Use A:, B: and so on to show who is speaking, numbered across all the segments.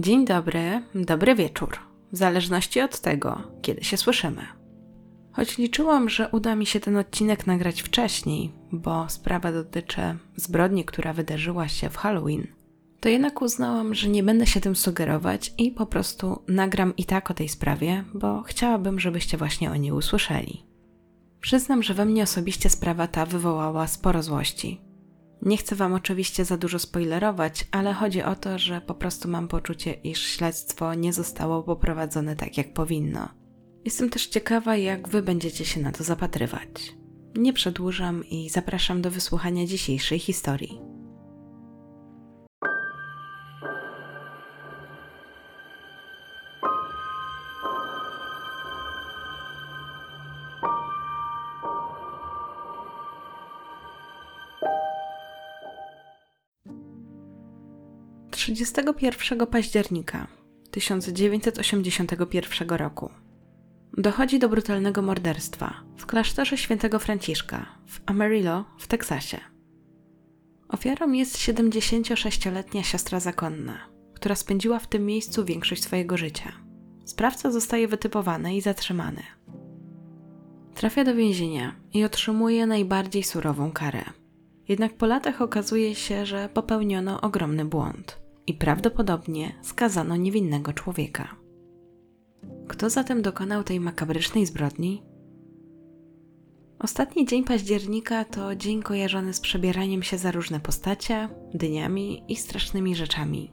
A: Dzień dobry, dobry wieczór, w zależności od tego, kiedy się słyszymy. Choć liczyłam, że uda mi się ten odcinek nagrać wcześniej, bo sprawa dotyczy zbrodni, która wydarzyła się w Halloween, to jednak uznałam, że nie będę się tym sugerować i po prostu nagram i tak o tej sprawie, bo chciałabym, żebyście właśnie o niej usłyszeli. Przyznam, że we mnie osobiście sprawa ta wywołała sporo złości. Nie chcę Wam oczywiście za dużo spoilerować, ale chodzi o to, że po prostu mam poczucie, iż śledztwo nie zostało poprowadzone tak, jak powinno. Jestem też ciekawa, jak Wy będziecie się na to zapatrywać. Nie przedłużam i zapraszam do wysłuchania dzisiejszej historii. 31 października 1981 roku dochodzi do brutalnego morderstwa w klasztorze świętego Franciszka w Amarillo w Teksasie. Ofiarą jest 76-letnia siostra zakonna, która spędziła w tym miejscu większość swojego życia. Sprawca zostaje wytypowany i zatrzymany. Trafia do więzienia i otrzymuje najbardziej surową karę. Jednak po latach okazuje się, że popełniono ogromny błąd i prawdopodobnie skazano niewinnego człowieka. Kto zatem dokonał tej makabrycznej zbrodni? Ostatni dzień października to dzień kojarzony z przebieraniem się za różne postacie, dniami i strasznymi rzeczami.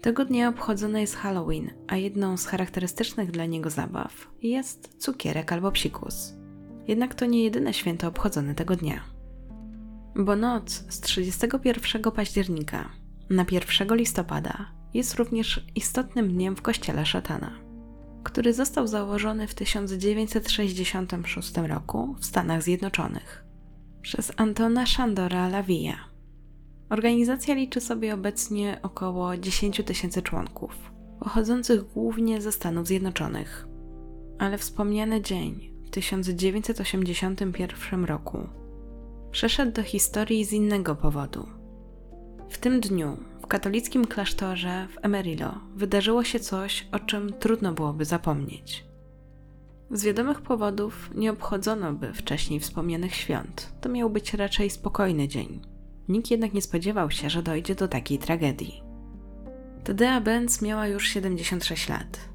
A: Tego dnia obchodzony jest Halloween, a jedną z charakterystycznych dla niego zabaw jest cukierek albo psikus. Jednak to nie jedyne święto obchodzone tego dnia. Bo noc z 31 października na 1 listopada jest również istotnym dniem w kościele szatana, który został założony w 1966 roku w Stanach Zjednoczonych przez Antona Shandora Lavia. Organizacja liczy sobie obecnie około 10 tysięcy członków, pochodzących głównie ze Stanów Zjednoczonych. Ale wspomniany dzień w 1981 roku przeszedł do historii z innego powodu – w tym dniu w katolickim klasztorze w Emerillo wydarzyło się coś, o czym trudno byłoby zapomnieć. Z wiadomych powodów nie obchodzono by wcześniej wspomnianych świąt. To miał być raczej spokojny dzień. Nikt jednak nie spodziewał się, że dojdzie do takiej tragedii. Tadea Benz miała już 76 lat.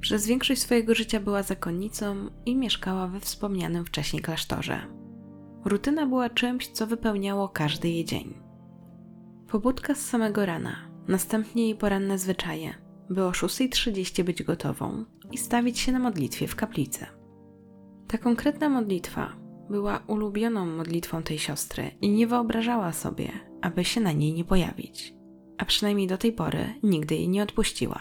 A: Przez większość swojego życia była zakonnicą i mieszkała we wspomnianym wcześniej klasztorze. Rutyna była czymś, co wypełniało każdy jej dzień. Pobudka z samego rana, następnie jej poranne zwyczaje, by o 6.30 być gotową i stawić się na modlitwie w kaplicy. Ta konkretna modlitwa była ulubioną modlitwą tej siostry i nie wyobrażała sobie, aby się na niej nie pojawić, a przynajmniej do tej pory nigdy jej nie odpuściła.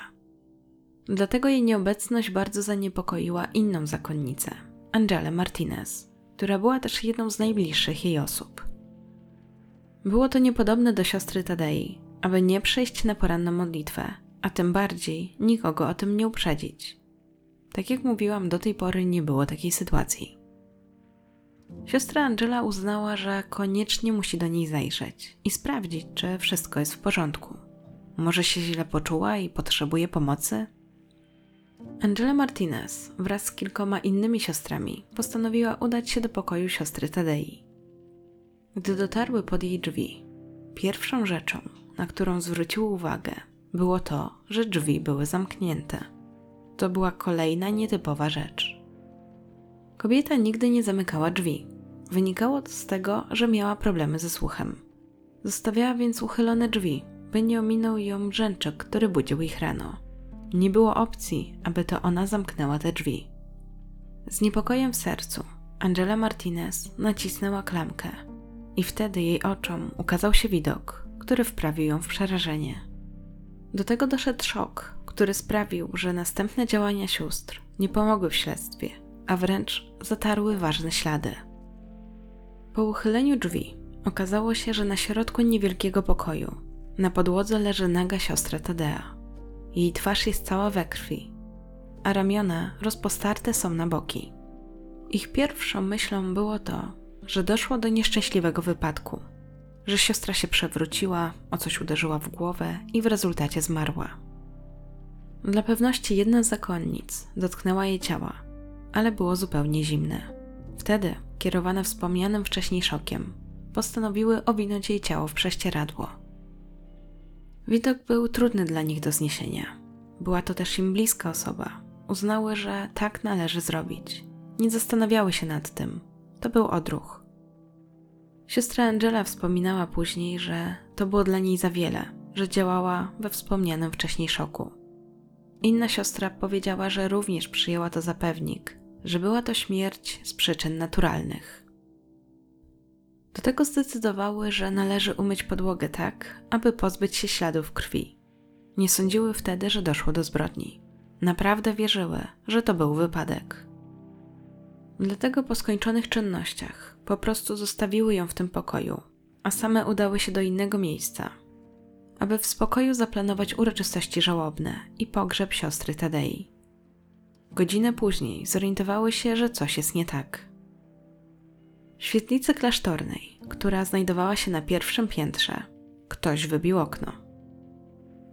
A: Dlatego jej nieobecność bardzo zaniepokoiła inną zakonnicę, Angelę Martinez, która była też jedną z najbliższych jej osób. Było to niepodobne do siostry Tadei, aby nie przejść na poranną modlitwę, a tym bardziej nikogo o tym nie uprzedzić. Tak jak mówiłam, do tej pory nie było takiej sytuacji. Siostra Angela uznała, że koniecznie musi do niej zajrzeć i sprawdzić, czy wszystko jest w porządku. Może się źle poczuła i potrzebuje pomocy? Angela Martinez wraz z kilkoma innymi siostrami postanowiła udać się do pokoju siostry Tadei. Gdy dotarły pod jej drzwi, pierwszą rzeczą, na którą zwróciły uwagę, było to, że drzwi były zamknięte. To była kolejna nietypowa rzecz. Kobieta nigdy nie zamykała drzwi. Wynikało to z tego, że miała problemy ze słuchem. Zostawiała więc uchylone drzwi, by nie ominął ją brzęczek, który budził ich rano. Nie było opcji, aby to ona zamknęła te drzwi. Z niepokojem w sercu, Angela Martinez nacisnęła klamkę i wtedy jej oczom ukazał się widok, który wprawił ją w przerażenie. Do tego doszedł szok, który sprawił, że następne działania sióstr nie pomogły w śledztwie, a wręcz zatarły ważne ślady. Po uchyleniu drzwi okazało się, że na środku niewielkiego pokoju na podłodze leży naga siostra Tadea. Jej twarz jest cała we krwi, a ramiona rozpostarte są na boki. Ich pierwszą myślą było to, że doszło do nieszczęśliwego wypadku, że siostra się przewróciła, o coś uderzyła w głowę i w rezultacie zmarła. Dla pewności jedna z zakonnic dotknęła jej ciała, ale było zupełnie zimne. Wtedy, kierowane wspomnianym wcześniej szokiem, postanowiły owinąć jej ciało w prześcieradło. Widok był trudny dla nich do zniesienia. Była to też im bliska osoba. Uznały, że tak należy zrobić. Nie zastanawiały się nad tym. To był odruch. Siostra Angela wspominała później, że to było dla niej za wiele, że działała we wspomnianym wcześniej szoku. Inna siostra powiedziała, że również przyjęła to za pewnik, że była to śmierć z przyczyn naturalnych. Do tego zdecydowały, że należy umyć podłogę tak, aby pozbyć się śladów krwi. Nie sądziły wtedy, że doszło do zbrodni. Naprawdę wierzyły, że to był wypadek. Dlatego po skończonych czynnościach po prostu zostawiły ją w tym pokoju, a same udały się do innego miejsca, aby w spokoju zaplanować uroczystości żałobne i pogrzeb siostry Tadei. Godzinę później zorientowały się, że coś jest nie tak. W świetlicy klasztornej, która znajdowała się na pierwszym piętrze, ktoś wybił okno.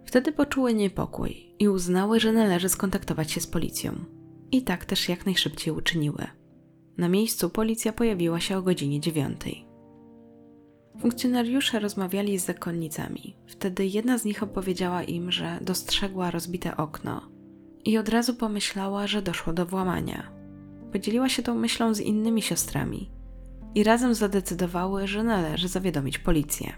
A: Wtedy poczuły niepokój i uznały, że należy skontaktować się z policją. I tak też jak najszybciej uczyniły. Na miejscu policja pojawiła się o godzinie dziewiątej. Funkcjonariusze rozmawiali z zakonnicami. Wtedy jedna z nich opowiedziała im, że dostrzegła rozbite okno i od razu pomyślała, że doszło do włamania. Podzieliła się tą myślą z innymi siostrami i razem zadecydowały, że należy zawiadomić policję.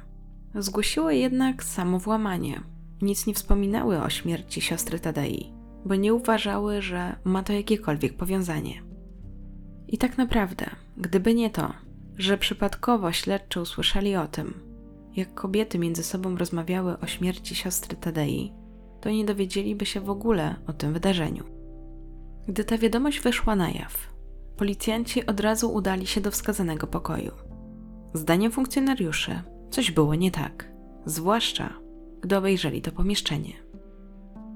A: Zgłosiły jednak samo włamanie. Nic nie wspominały o śmierci siostry Tadei, bo nie uważały, że ma to jakiekolwiek powiązanie. I tak naprawdę, gdyby nie to, że przypadkowo śledczy usłyszeli o tym, jak kobiety między sobą rozmawiały o śmierci siostry Tadei, to nie dowiedzieliby się w ogóle o tym wydarzeniu. Gdy ta wiadomość wyszła na jaw, policjanci od razu udali się do wskazanego pokoju. Zdaniem funkcjonariuszy coś było nie tak, zwłaszcza gdy obejrzeli to pomieszczenie.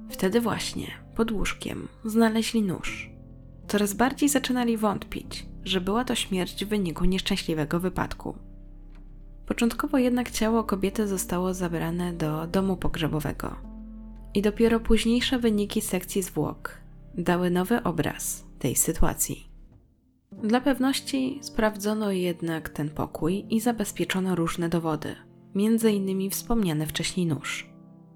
A: Wtedy właśnie pod łóżkiem znaleźli nóż. Coraz bardziej zaczynali wątpić, że była to śmierć w wyniku nieszczęśliwego wypadku. Początkowo jednak ciało kobiety zostało zabrane do domu pogrzebowego. I dopiero późniejsze wyniki sekcji zwłok dały nowy obraz tej sytuacji. Dla pewności sprawdzono jednak ten pokój i zabezpieczono różne dowody, między innymi wspomniany wcześniej nóż.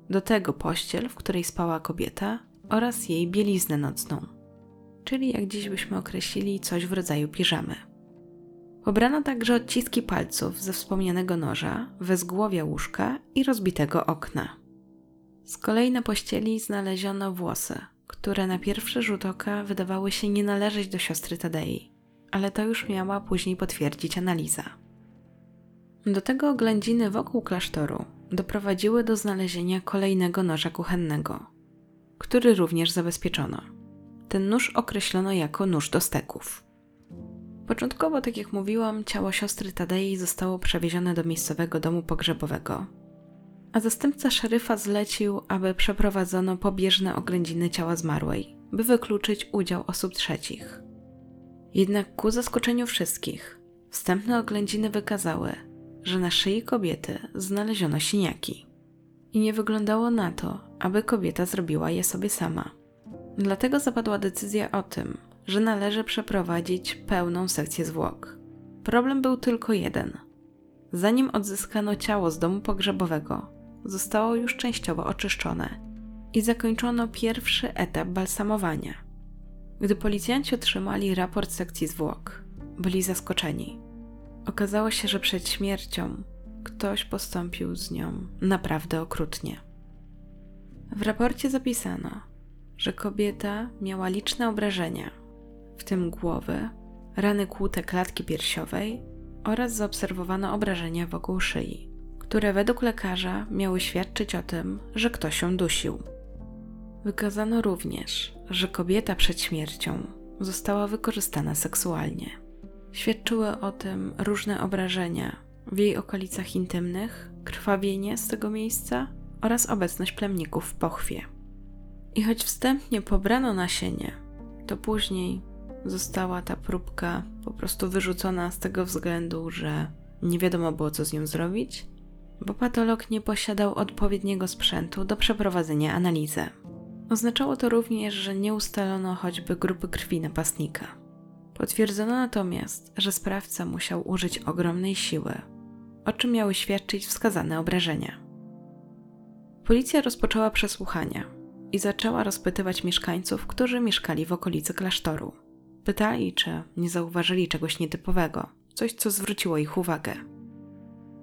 A: Do tego pościel, w której spała kobieta oraz jej bieliznę nocną, czyli jak dziś byśmy określili coś w rodzaju piżamy. Pobrano także odciski palców ze wspomnianego noża, wezgłowia łóżka i rozbitego okna. Z kolei na pościeli znaleziono włosy, które na pierwszy rzut oka wydawały się nie należeć do siostry Tadei, ale to już miała później potwierdzić analiza. Do tego oględziny wokół klasztoru doprowadziły do znalezienia kolejnego noża kuchennego, który również zabezpieczono. Ten nóż określono jako nóż do steków. Początkowo, tak jak mówiłam, ciało siostry Tadei zostało przewiezione do miejscowego domu pogrzebowego, a zastępca szeryfa zlecił, aby przeprowadzono pobieżne oględziny ciała zmarłej, by wykluczyć udział osób trzecich. Jednak ku zaskoczeniu wszystkich, wstępne oględziny wykazały, że na szyi kobiety znaleziono siniaki. I nie wyglądało na to, aby kobieta zrobiła je sobie sama. Dlatego zapadła decyzja o tym, że należy przeprowadzić pełną sekcję zwłok. Problem był tylko jeden. Zanim odzyskano ciało z domu pogrzebowego, zostało już częściowo oczyszczone i zakończono pierwszy etap balsamowania. Gdy policjanci otrzymali raport sekcji zwłok, byli zaskoczeni. Okazało się, że przed śmiercią ktoś postąpił z nią naprawdę okrutnie. W raporcie zapisano, że kobieta miała liczne obrażenia, w tym głowy, rany kłute klatki piersiowej oraz zaobserwowano obrażenia wokół szyi które według lekarza miały świadczyć o tym, że ktoś ją dusił. Wykazano również, że kobieta przed śmiercią została wykorzystana seksualnie. Świadczyły o tym różne obrażenia w jej okolicach intymnych, krwawienie z tego miejsca oraz obecność plemników w pochwie. I choć wstępnie pobrano nasienie, to później została ta próbka po prostu wyrzucona z tego względu, że nie wiadomo było co z nią zrobić bo patolog nie posiadał odpowiedniego sprzętu do przeprowadzenia analizy. Oznaczało to również, że nie ustalono choćby grupy krwi napastnika. Potwierdzono natomiast, że sprawca musiał użyć ogromnej siły, o czym miały świadczyć wskazane obrażenia. Policja rozpoczęła przesłuchania i zaczęła rozpytywać mieszkańców, którzy mieszkali w okolicy klasztoru. Pytali, czy nie zauważyli czegoś nietypowego, coś co zwróciło ich uwagę.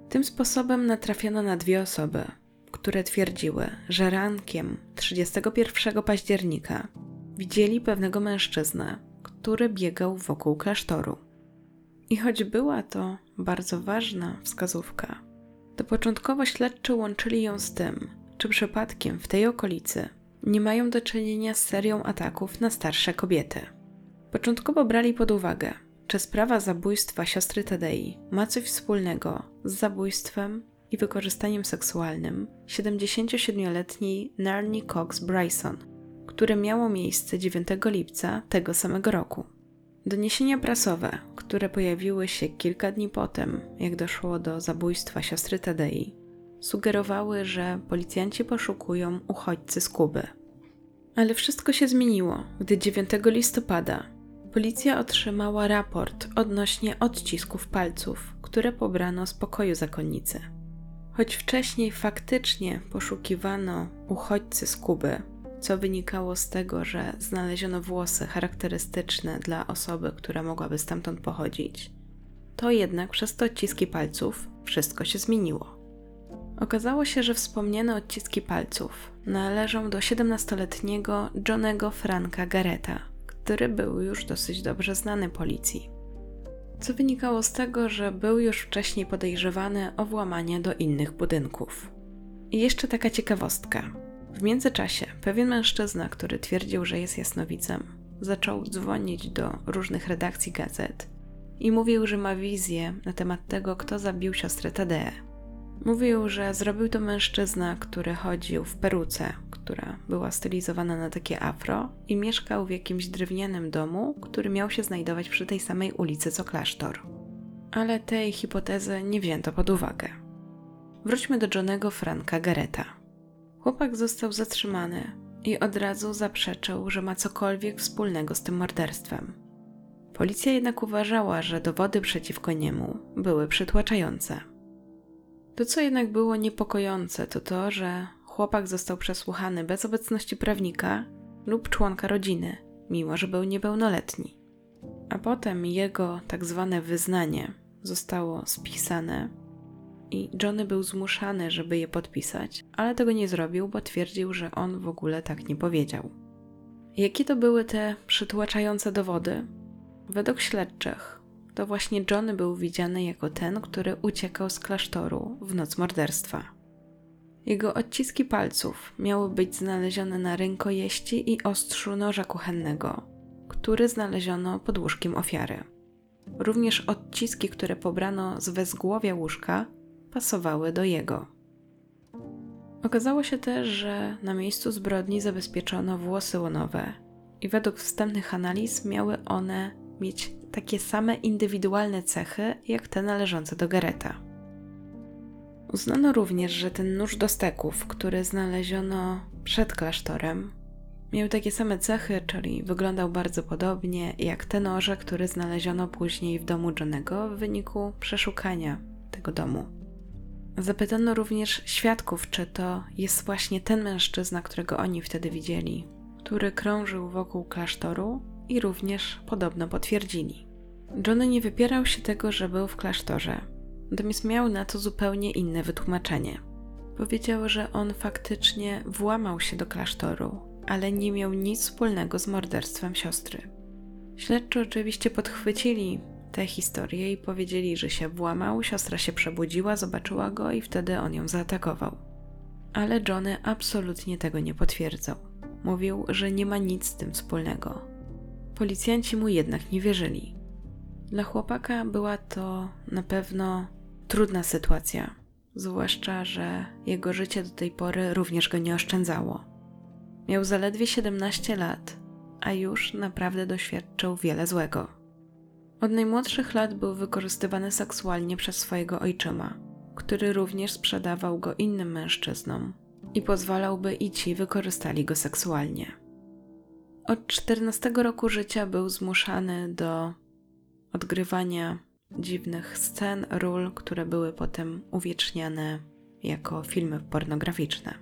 A: Tym sposobem natrafiono na dwie osoby, które twierdziły, że rankiem 31 października widzieli pewnego mężczyznę, który biegał wokół klasztoru. I choć była to bardzo ważna wskazówka, to początkowo śledczy łączyli ją z tym, czy przypadkiem w tej okolicy nie mają do czynienia z serią ataków na starsze kobiety. Początkowo brali pod uwagę, czy sprawa zabójstwa siostry Tadei ma coś wspólnego z zabójstwem i wykorzystaniem seksualnym 77-letniej Narni Cox Bryson, które miało miejsce 9 lipca tego samego roku. Doniesienia prasowe, które pojawiły się kilka dni potem, jak doszło do zabójstwa siostry Tadei, sugerowały, że policjanci poszukują uchodźcy z Kuby. Ale wszystko się zmieniło, gdy 9 listopada policja otrzymała raport odnośnie odcisków palców, które pobrano z pokoju zakonnicy. Choć wcześniej faktycznie poszukiwano uchodźcy z Kuby, co wynikało z tego, że znaleziono włosy charakterystyczne dla osoby, która mogłaby stamtąd pochodzić, to jednak przez te odciski palców wszystko się zmieniło. Okazało się, że wspomniane odciski palców należą do 17-letniego Johnego Franka Gareta, który był już dosyć dobrze znany policji. Co wynikało z tego, że był już wcześniej podejrzewany o włamanie do innych budynków. I jeszcze taka ciekawostka. W międzyczasie pewien mężczyzna, który twierdził, że jest jasnowidzem, zaczął dzwonić do różnych redakcji gazet i mówił, że ma wizję na temat tego, kto zabił siostrę Tadeę. Mówił, że zrobił to mężczyzna, który chodził w peruce, która była stylizowana na takie afro i mieszkał w jakimś drewnianym domu, który miał się znajdować przy tej samej ulicy co klasztor. Ale tej hipotezy nie wzięto pod uwagę. Wróćmy do Johnego Franka Gareta. Chłopak został zatrzymany i od razu zaprzeczył, że ma cokolwiek wspólnego z tym morderstwem. Policja jednak uważała, że dowody przeciwko niemu były przytłaczające. To, co jednak było niepokojące, to to, że chłopak został przesłuchany bez obecności prawnika lub członka rodziny, mimo że był niepełnoletni. A potem jego tak zwane wyznanie zostało spisane i Johnny był zmuszany, żeby je podpisać, ale tego nie zrobił, bo twierdził, że on w ogóle tak nie powiedział. Jakie to były te przytłaczające dowody? Według śledczych, to właśnie Johnny był widziany jako ten, który uciekał z klasztoru w noc morderstwa. Jego odciski palców miały być znalezione na rękojeści i ostrzu noża kuchennego, który znaleziono pod łóżkiem ofiary. Również odciski, które pobrano z wezgłowia łóżka, pasowały do jego. Okazało się też, że na miejscu zbrodni zabezpieczono włosy łonowe i według wstępnych analiz miały one mieć takie same indywidualne cechy jak te należące do Gareta. Uznano również, że ten nóż do steków, który znaleziono przed klasztorem, miał takie same cechy, czyli wyglądał bardzo podobnie jak te noże, które znaleziono później w domu Johnego w wyniku przeszukania tego domu. Zapytano również świadków, czy to jest właśnie ten mężczyzna, którego oni wtedy widzieli, który krążył wokół klasztoru i również podobno potwierdzili. Johnny nie wypierał się tego, że był w klasztorze, natomiast miał na to zupełnie inne wytłumaczenie. Powiedział, że on faktycznie włamał się do klasztoru, ale nie miał nic wspólnego z morderstwem siostry. Śledczy oczywiście podchwycili tę historię i powiedzieli, że się włamał, siostra się przebudziła, zobaczyła go i wtedy on ją zaatakował. Ale Johnny absolutnie tego nie potwierdzał. Mówił, że nie ma nic z tym wspólnego. Policjanci mu jednak nie wierzyli. Dla chłopaka była to na pewno trudna sytuacja, zwłaszcza, że jego życie do tej pory również go nie oszczędzało. Miał zaledwie 17 lat, a już naprawdę doświadczył wiele złego. Od najmłodszych lat był wykorzystywany seksualnie przez swojego ojczyma, który również sprzedawał go innym mężczyznom i pozwalał, by i ci wykorzystali go seksualnie. Od 14 roku życia był zmuszany do odgrywania dziwnych scen, ról, które były potem uwieczniane jako filmy pornograficzne.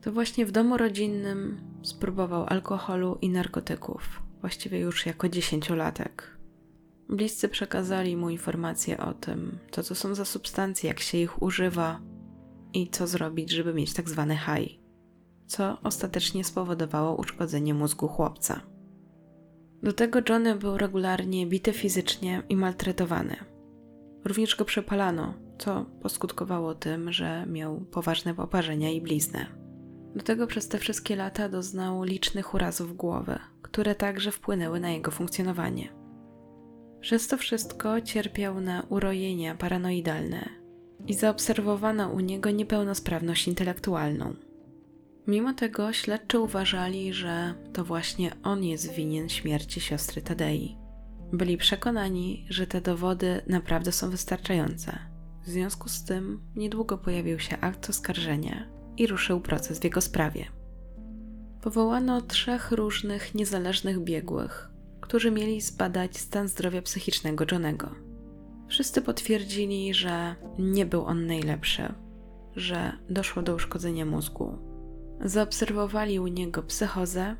A: To właśnie w domu rodzinnym spróbował alkoholu i narkotyków, właściwie już jako dziesięciolatek. Bliscy przekazali mu informacje o tym, co to są za substancje, jak się ich używa i co zrobić, żeby mieć tak zwany high, co ostatecznie spowodowało uszkodzenie mózgu chłopca. Do tego Johnny był regularnie bity fizycznie i maltretowany. Również go przepalano, co poskutkowało tym, że miał poważne poparzenia i blizny. Do tego przez te wszystkie lata doznał licznych urazów głowy, które także wpłynęły na jego funkcjonowanie. Przez to wszystko cierpiał na urojenia paranoidalne i zaobserwowano u niego niepełnosprawność intelektualną. Mimo tego śledczy uważali, że to właśnie on jest winien śmierci siostry Tadei. Byli przekonani, że te dowody naprawdę są wystarczające. W związku z tym niedługo pojawił się akt oskarżenia i ruszył proces w jego sprawie. Powołano trzech różnych niezależnych biegłych, którzy mieli zbadać stan zdrowia psychicznego Johnego. Wszyscy potwierdzili, że nie był on najlepszy, że doszło do uszkodzenia mózgu. Zaobserwowali u niego psychozę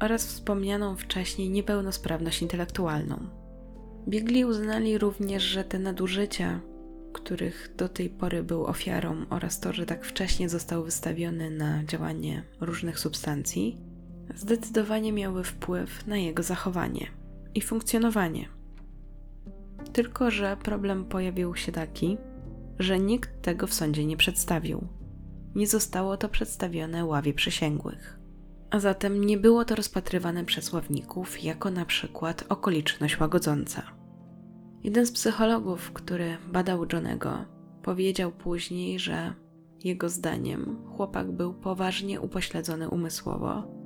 A: oraz wspomnianą wcześniej niepełnosprawność intelektualną. Biegli uznali również, że te nadużycia, których do tej pory był ofiarą, oraz to, że tak wcześnie został wystawiony na działanie różnych substancji, zdecydowanie miały wpływ na jego zachowanie i funkcjonowanie. Tylko, że problem pojawił się taki, że nikt tego w sądzie nie przedstawił. Nie zostało to przedstawione ławie przysięgłych. A zatem nie było to rozpatrywane przez ławników jako na przykład okoliczność łagodząca. Jeden z psychologów, który badał Johnego, powiedział później, że jego zdaniem chłopak był poważnie upośledzony umysłowo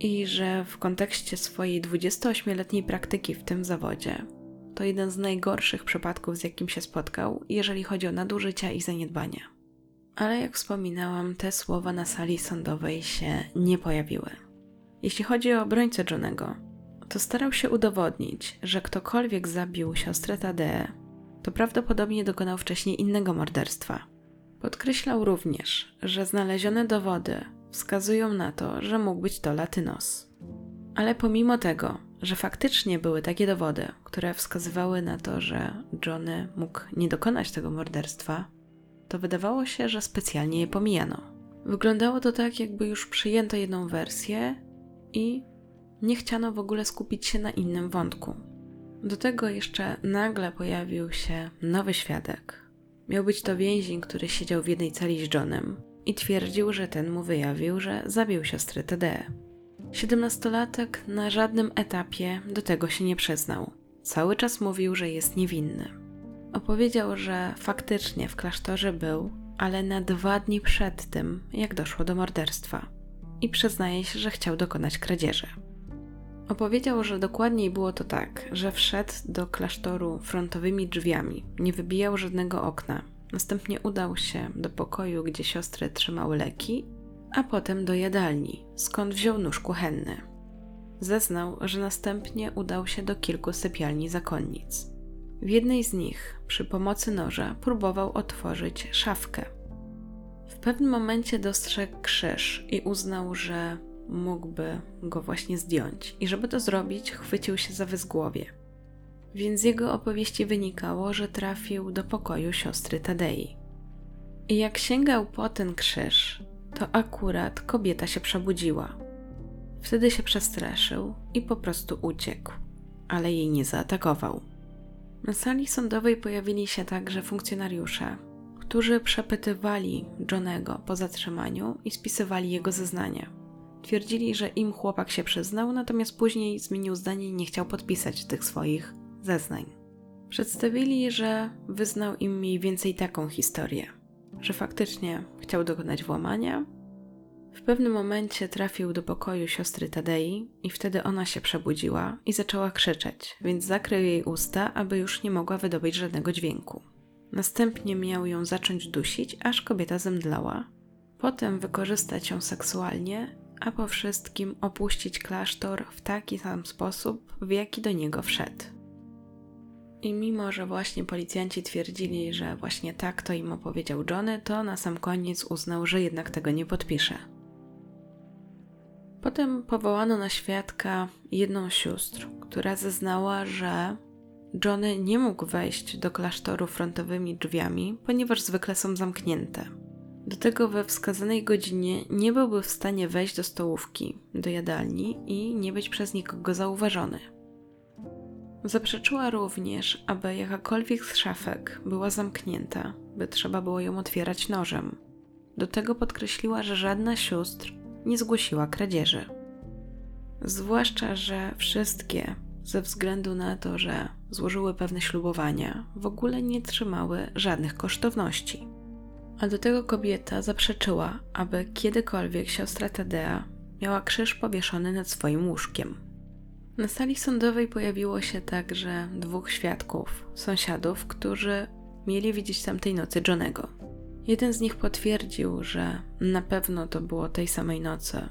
A: i że w kontekście swojej 28-letniej praktyki w tym zawodzie to jeden z najgorszych przypadków, z jakim się spotkał, jeżeli chodzi o nadużycia i zaniedbania. Ale jak wspominałam, te słowa na sali sądowej się nie pojawiły. Jeśli chodzi o obrońcę Johnego, to starał się udowodnić, że ktokolwiek zabił siostrę Tadee, to prawdopodobnie dokonał wcześniej innego morderstwa. Podkreślał również, że znalezione dowody wskazują na to, że mógł być to Latynos. Ale pomimo tego, że faktycznie były takie dowody, które wskazywały na to, że Johnny mógł nie dokonać tego morderstwa, to wydawało się, że specjalnie je pomijano. Wyglądało to tak, jakby już przyjęto jedną wersję i nie chciano w ogóle skupić się na innym wątku. Do tego jeszcze nagle pojawił się nowy świadek. Miał być to więzień, który siedział w jednej celi z Johnem i twierdził, że ten mu wyjawił, że zabił siostrę Tadee. Siedemnastolatek na żadnym etapie do tego się nie przyznał. Cały czas mówił, że jest niewinny. Opowiedział, że faktycznie w klasztorze był, ale na dwa dni przed tym, jak doszło do morderstwa. I przyznaje się, że chciał dokonać kradzieży. Opowiedział, że dokładniej było to tak, że wszedł do klasztoru frontowymi drzwiami, nie wybijał żadnego okna. Następnie udał się do pokoju, gdzie siostry trzymały leki, a potem do jadalni, skąd wziął nóż kuchenny. Zeznał, że następnie udał się do kilku sypialni zakonnic. W jednej z nich, przy pomocy noża, próbował otworzyć szafkę. W pewnym momencie dostrzegł krzyż i uznał, że mógłby go właśnie zdjąć, i żeby to zrobić, chwycił się za wyzgłowie. Więc z jego opowieści wynikało, że trafił do pokoju siostry Tadei. I jak sięgał po ten krzyż, to akurat kobieta się przebudziła. Wtedy się przestraszył i po prostu uciekł, ale jej nie zaatakował. Na sali sądowej pojawili się także funkcjonariusze, którzy przepytywali Johnego po zatrzymaniu i spisywali jego zeznania. Twierdzili, że im chłopak się przyznał, natomiast później zmienił zdanie i nie chciał podpisać tych swoich zeznań. Przedstawili, że wyznał im mniej więcej taką historię, że faktycznie chciał dokonać włamania. W pewnym momencie trafił do pokoju siostry Tadei i wtedy ona się przebudziła i zaczęła krzyczeć, więc zakrył jej usta, aby już nie mogła wydobyć żadnego dźwięku. Następnie miał ją zacząć dusić, aż kobieta zemdlała, Potem wykorzystać ją seksualnie, a po wszystkim opuścić klasztor w taki sam sposób, w jaki do niego wszedł. I mimo, że właśnie policjanci twierdzili, że właśnie tak to im opowiedział Johnny, to na sam koniec uznał, że jednak tego nie podpisze. Potem powołano na świadka jedną sióstr, która zeznała, że Johnny nie mógł wejść do klasztoru frontowymi drzwiami, ponieważ zwykle są zamknięte. Do tego we wskazanej godzinie nie byłby w stanie wejść do stołówki, do jadalni i nie być przez nikogo zauważony. Zaprzeczyła również, aby jakakolwiek z szafek była zamknięta, by trzeba było ją otwierać nożem. Do tego podkreśliła, że żadna sióstr nie zgłosiła kradzieży. Zwłaszcza, że wszystkie, ze względu na to, że złożyły pewne ślubowania, w ogóle nie trzymały żadnych kosztowności. A do tego kobieta zaprzeczyła, aby kiedykolwiek siostra Tadea miała krzyż powieszony nad swoim łóżkiem. Na sali sądowej pojawiło się także dwóch świadków, sąsiadów, którzy mieli widzieć tamtej nocy Johnego. Jeden z nich potwierdził, że na pewno to było tej samej nocy,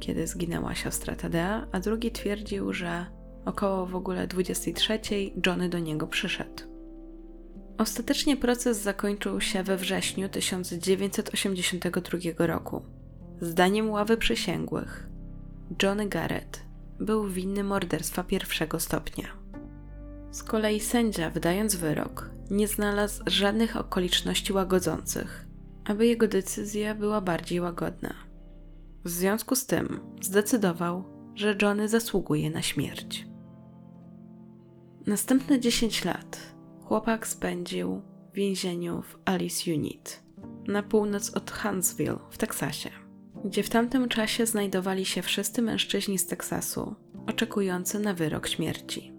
A: kiedy zginęła siostra Tadea, a drugi twierdził, że około w ogóle 23 Johnny do niego przyszedł. Ostatecznie proces zakończył się we wrześniu 1982 roku. Zdaniem ławy przysięgłych, Johnny Garrett był winny morderstwa pierwszego stopnia. Z kolei sędzia, wydając wyrok, nie znalazł żadnych okoliczności łagodzących, aby jego decyzja była bardziej łagodna. W związku z tym zdecydował, że Johnny zasługuje na śmierć. Następne 10 lat chłopak spędził w więzieniu w Alice Unit, na północ od Huntsville w Teksasie, gdzie w tamtym czasie znajdowali się wszyscy mężczyźni z Teksasu, oczekujący na wyrok śmierci.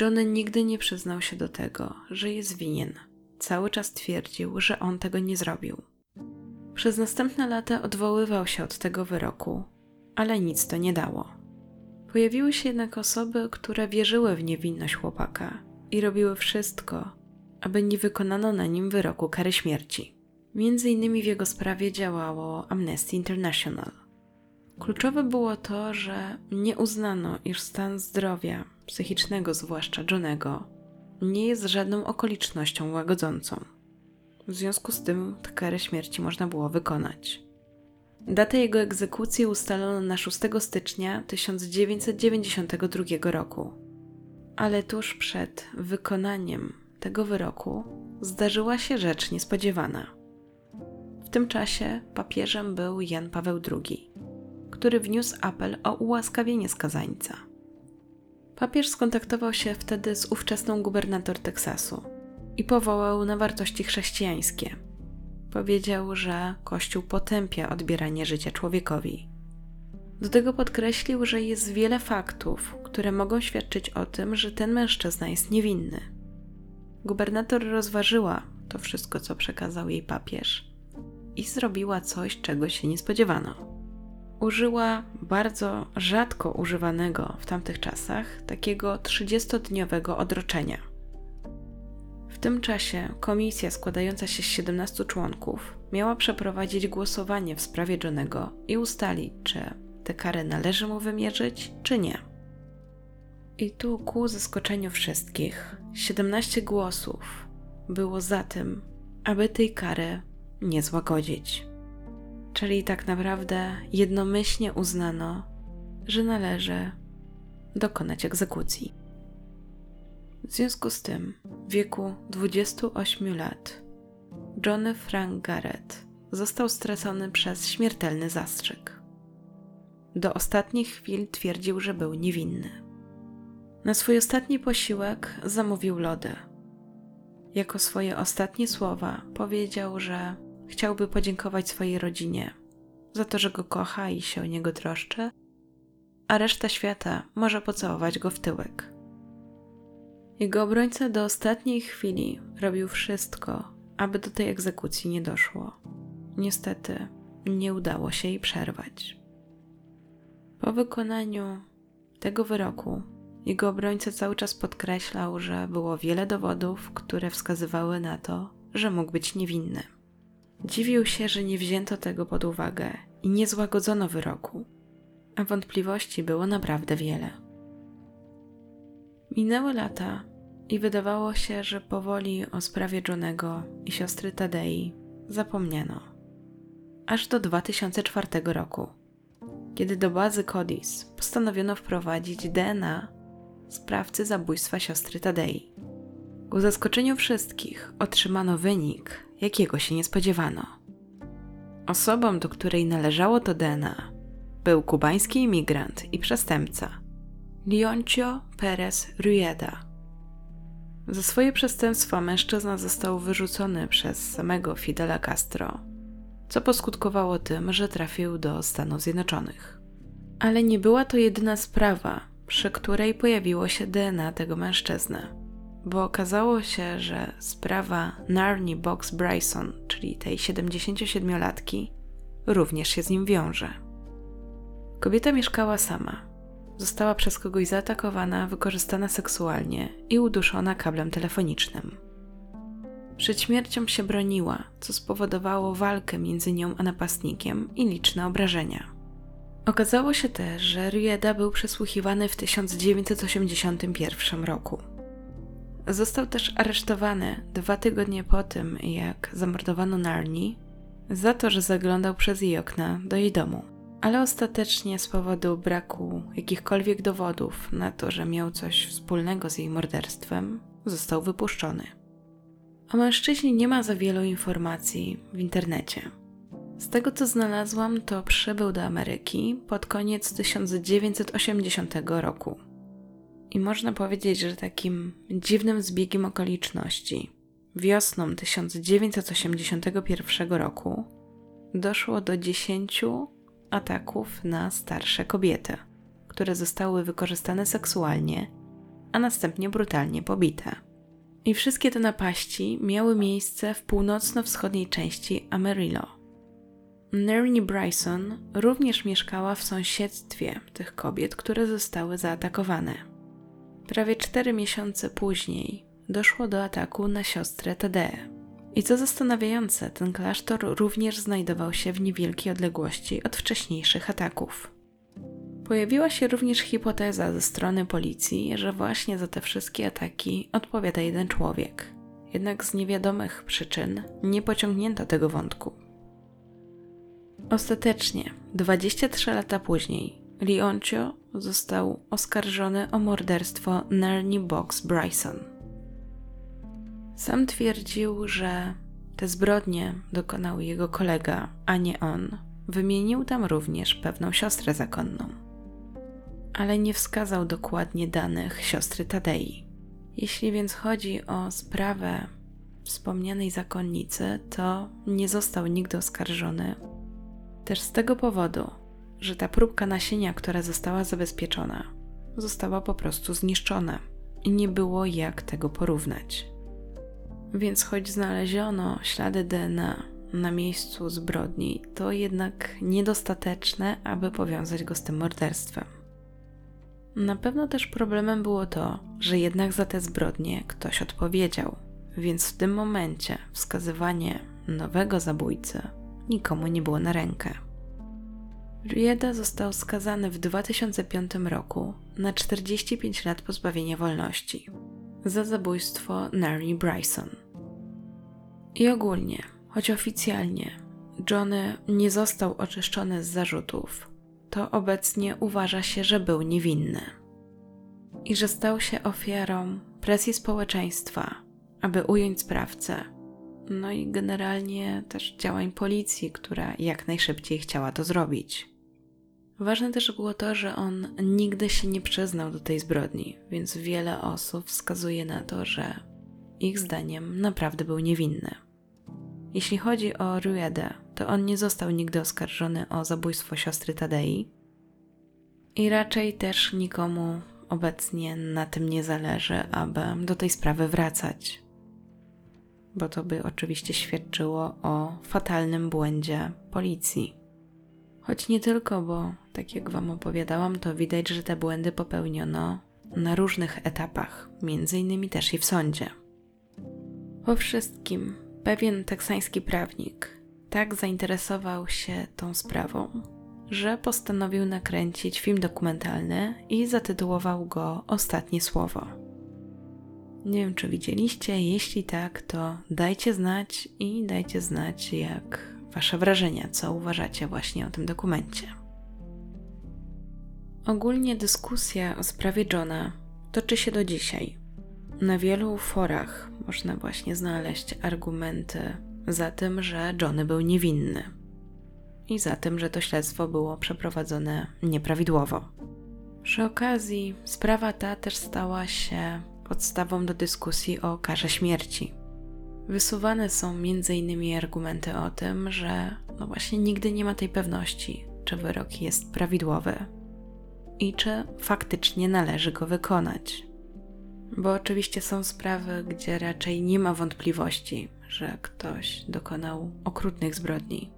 A: Johnny nigdy nie przyznał się do tego, że jest winien. Cały czas twierdził, że on tego nie zrobił. Przez następne lata odwoływał się od tego wyroku, ale nic to nie dało. Pojawiły się jednak osoby, które wierzyły w niewinność chłopaka i robiły wszystko, aby nie wykonano na nim wyroku kary śmierci. Między innymi w jego sprawie działało Amnesty International. Kluczowe było to, że nie uznano, iż stan zdrowia, psychicznego zwłaszcza Johnego, nie jest żadną okolicznością łagodzącą. W związku z tym tę karę śmierci można było wykonać. Datę jego egzekucji ustalono na 6 stycznia 1992 roku. Ale tuż przed wykonaniem tego wyroku zdarzyła się rzecz niespodziewana. W tym czasie papieżem był Jan Paweł II, który wniósł apel o ułaskawienie skazańca. Papież skontaktował się wtedy z ówczesną gubernator Teksasu i powołał na wartości chrześcijańskie – Powiedział, że Kościół potępia odbieranie życia człowiekowi. Do tego podkreślił, że jest wiele faktów, które mogą świadczyć o tym, że ten mężczyzna jest niewinny. Gubernator rozważyła to wszystko, co przekazał jej papież i zrobiła coś, czego się nie spodziewano. Użyła bardzo rzadko używanego w tamtych czasach takiego 30-dniowego odroczenia – w tym czasie komisja składająca się z 17 członków miała przeprowadzić głosowanie w sprawie Johnego i ustalić, czy tę karę należy mu wymierzyć, czy nie. I tu ku zaskoczeniu wszystkich 17 głosów było za tym, aby tej kary nie złagodzić. Czyli tak naprawdę jednomyślnie uznano, że należy dokonać egzekucji. W związku z tym, w wieku 28 lat, Johnny Frank Garrett został stracony przez śmiertelny zastrzyk. Do ostatnich chwil twierdził, że był niewinny. Na swój ostatni posiłek zamówił lody. Jako swoje ostatnie słowa powiedział, że chciałby podziękować swojej rodzinie za to, że go kocha i się o niego troszczy, a reszta świata może pocałować go w tyłek. Jego obrońca do ostatniej chwili robił wszystko, aby do tej egzekucji nie doszło. Niestety, nie udało się jej przerwać. Po wykonaniu tego wyroku, jego obrońca cały czas podkreślał, że było wiele dowodów, które wskazywały na to, że mógł być niewinny. Dziwił się, że nie wzięto tego pod uwagę i nie złagodzono wyroku, a wątpliwości było naprawdę wiele. Minęły lata i wydawało się, że powoli o sprawie Johnego i siostry Tadei zapomniano. Aż do 2004 roku, kiedy do bazy CODIS postanowiono wprowadzić DNA sprawcy zabójstwa siostry Tadei. Ku zaskoczeniu wszystkich otrzymano wynik, jakiego się nie spodziewano. Osobą, do której należało to DNA, był kubański imigrant i przestępca Leoncio Perez Rueda. Za swoje przestępstwa mężczyzna został wyrzucony przez samego Fidela Castro, co poskutkowało tym, że trafił do Stanów Zjednoczonych. Ale nie była to jedyna sprawa, przy której pojawiło się DNA tego mężczyzny, bo okazało się, że sprawa Narni Box Bryson, czyli tej 77-latki, również się z nim wiąże. Kobieta mieszkała sama. Została przez kogoś zaatakowana, wykorzystana seksualnie i uduszona kablem telefonicznym. Przed śmiercią się broniła, co spowodowało walkę między nią a napastnikiem i liczne obrażenia. Okazało się też, że Rieda był przesłuchiwany w 1981 roku. Został też aresztowany dwa tygodnie po tym, jak zamordowano Narni, za to, że zaglądał przez jej okna do jej domu. Ale ostatecznie z powodu braku jakichkolwiek dowodów na to, że miał coś wspólnego z jej morderstwem, został wypuszczony. O mężczyźnie nie ma za wielu informacji w internecie. Z tego co znalazłam, to przybył do Ameryki pod koniec 1980 roku. I można powiedzieć, że takim dziwnym zbiegiem okoliczności, wiosną 1981 roku, doszło do 10 ataków na starsze kobiety, które zostały wykorzystane seksualnie, a następnie brutalnie pobite. I wszystkie te napaści miały miejsce w północno-wschodniej części Amarillo. Nernie Bryson również mieszkała w sąsiedztwie tych kobiet, które zostały zaatakowane. Prawie cztery miesiące później doszło do ataku na siostrę Tadeę. I co zastanawiające, ten klasztor również znajdował się w niewielkiej odległości od wcześniejszych ataków. Pojawiła się również hipoteza ze strony policji, że właśnie za te wszystkie ataki odpowiada jeden człowiek. Jednak z niewiadomych przyczyn nie pociągnięto tego wątku. Ostatecznie, 23 lata później, Leoncio został oskarżony o morderstwo Nernie Box Bryson. Sam twierdził, że te zbrodnie dokonał jego kolega, a nie on. Wymienił tam również pewną siostrę zakonną. Ale nie wskazał dokładnie danych siostry Tadei. Jeśli więc chodzi o sprawę wspomnianej zakonnicy, to nie został nigdy oskarżony, też z tego powodu, że ta próbka nasienia, która została zabezpieczona, została po prostu zniszczona i nie było jak tego porównać. Więc choć znaleziono ślady DNA na miejscu zbrodni, to jednak niedostateczne, aby powiązać go z tym morderstwem. Na pewno też problemem było to, że jednak za te zbrodnie ktoś odpowiedział, więc w tym momencie wskazywanie nowego zabójcy nikomu nie było na rękę. Rieda został skazany w 2005 roku na 45 lat pozbawienia wolności za zabójstwo Nari Bryson. I ogólnie, choć oficjalnie Johnny nie został oczyszczony z zarzutów, to obecnie uważa się, że był niewinny i że stał się ofiarą presji społeczeństwa, aby ująć sprawcę no i generalnie też działań policji, która jak najszybciej chciała to zrobić. Ważne też było to, że on nigdy się nie przyznał do tej zbrodni, więc wiele osób wskazuje na to, że ich zdaniem naprawdę był niewinny. Jeśli chodzi o Ruedę, to on nie został nigdy oskarżony o zabójstwo siostry Tadei i raczej też nikomu obecnie na tym nie zależy, aby do tej sprawy wracać bo to by oczywiście świadczyło o fatalnym błędzie policji. Choć nie tylko, bo tak jak Wam opowiadałam, to widać, że te błędy popełniono na różnych etapach, między innymi też i w sądzie. Po wszystkim pewien teksański prawnik tak zainteresował się tą sprawą, że postanowił nakręcić film dokumentalny i zatytułował go Ostatnie Słowo. Nie wiem, czy widzieliście. Jeśli tak, to dajcie znać i dajcie znać, jak Wasze wrażenia, co uważacie właśnie o tym dokumencie. Ogólnie dyskusja o sprawie Johna toczy się do dzisiaj. Na wielu forach można właśnie znaleźć argumenty za tym, że Johnny był niewinny i za tym, że to śledztwo było przeprowadzone nieprawidłowo. Przy okazji, sprawa ta też stała się podstawą do dyskusji o karze śmierci. Wysuwane są m.in. argumenty o tym, że no właśnie nigdy nie ma tej pewności, czy wyrok jest prawidłowy i czy faktycznie należy go wykonać. Bo oczywiście są sprawy, gdzie raczej nie ma wątpliwości, że ktoś dokonał okrutnych zbrodni.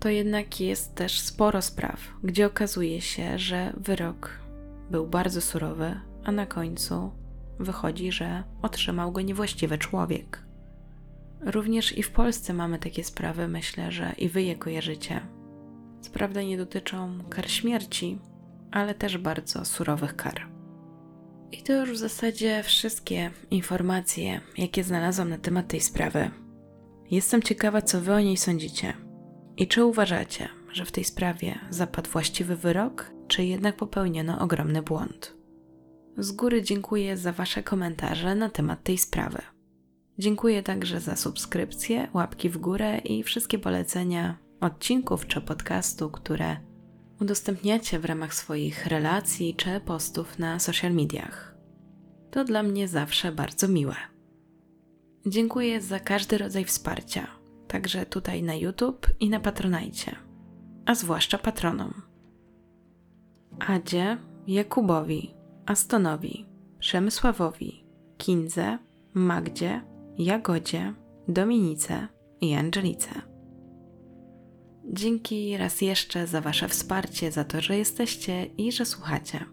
A: To jednak jest też sporo spraw, gdzie okazuje się, że wyrok był bardzo surowy, a na końcu wychodzi, że otrzymał go niewłaściwy człowiek. Również i w Polsce mamy takie sprawy, myślę, że i wy je kojarzycie. Co prawda nie dotyczą kar śmierci, ale też bardzo surowych kar. I to już w zasadzie wszystkie informacje, jakie znalazłam na temat tej sprawy. Jestem ciekawa, co wy o niej sądzicie. I czy uważacie, że w tej sprawie zapadł właściwy wyrok, czy jednak popełniono ogromny błąd? Z góry dziękuję za Wasze komentarze na temat tej sprawy. Dziękuję także za subskrypcje, łapki w górę i wszystkie polecenia odcinków czy podcastu, które udostępniacie w ramach swoich relacji czy postów na social mediach. To dla mnie zawsze bardzo miłe. Dziękuję za każdy rodzaj wsparcia, także tutaj na YouTube i na Patronajcie, a zwłaszcza patronom. Adzie, Jakubowi, Astonowi, Przemysławowi, Kinze, Magdzie, Jagodzie, Dominice i Angelice. Dzięki raz jeszcze za Wasze wsparcie, za to, że jesteście i że słuchacie.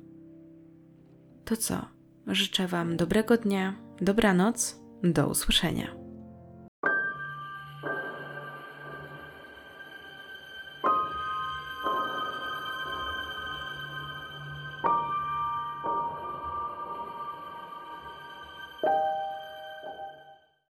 A: To co? Życzę Wam dobrego dnia, dobranoc, do usłyszenia.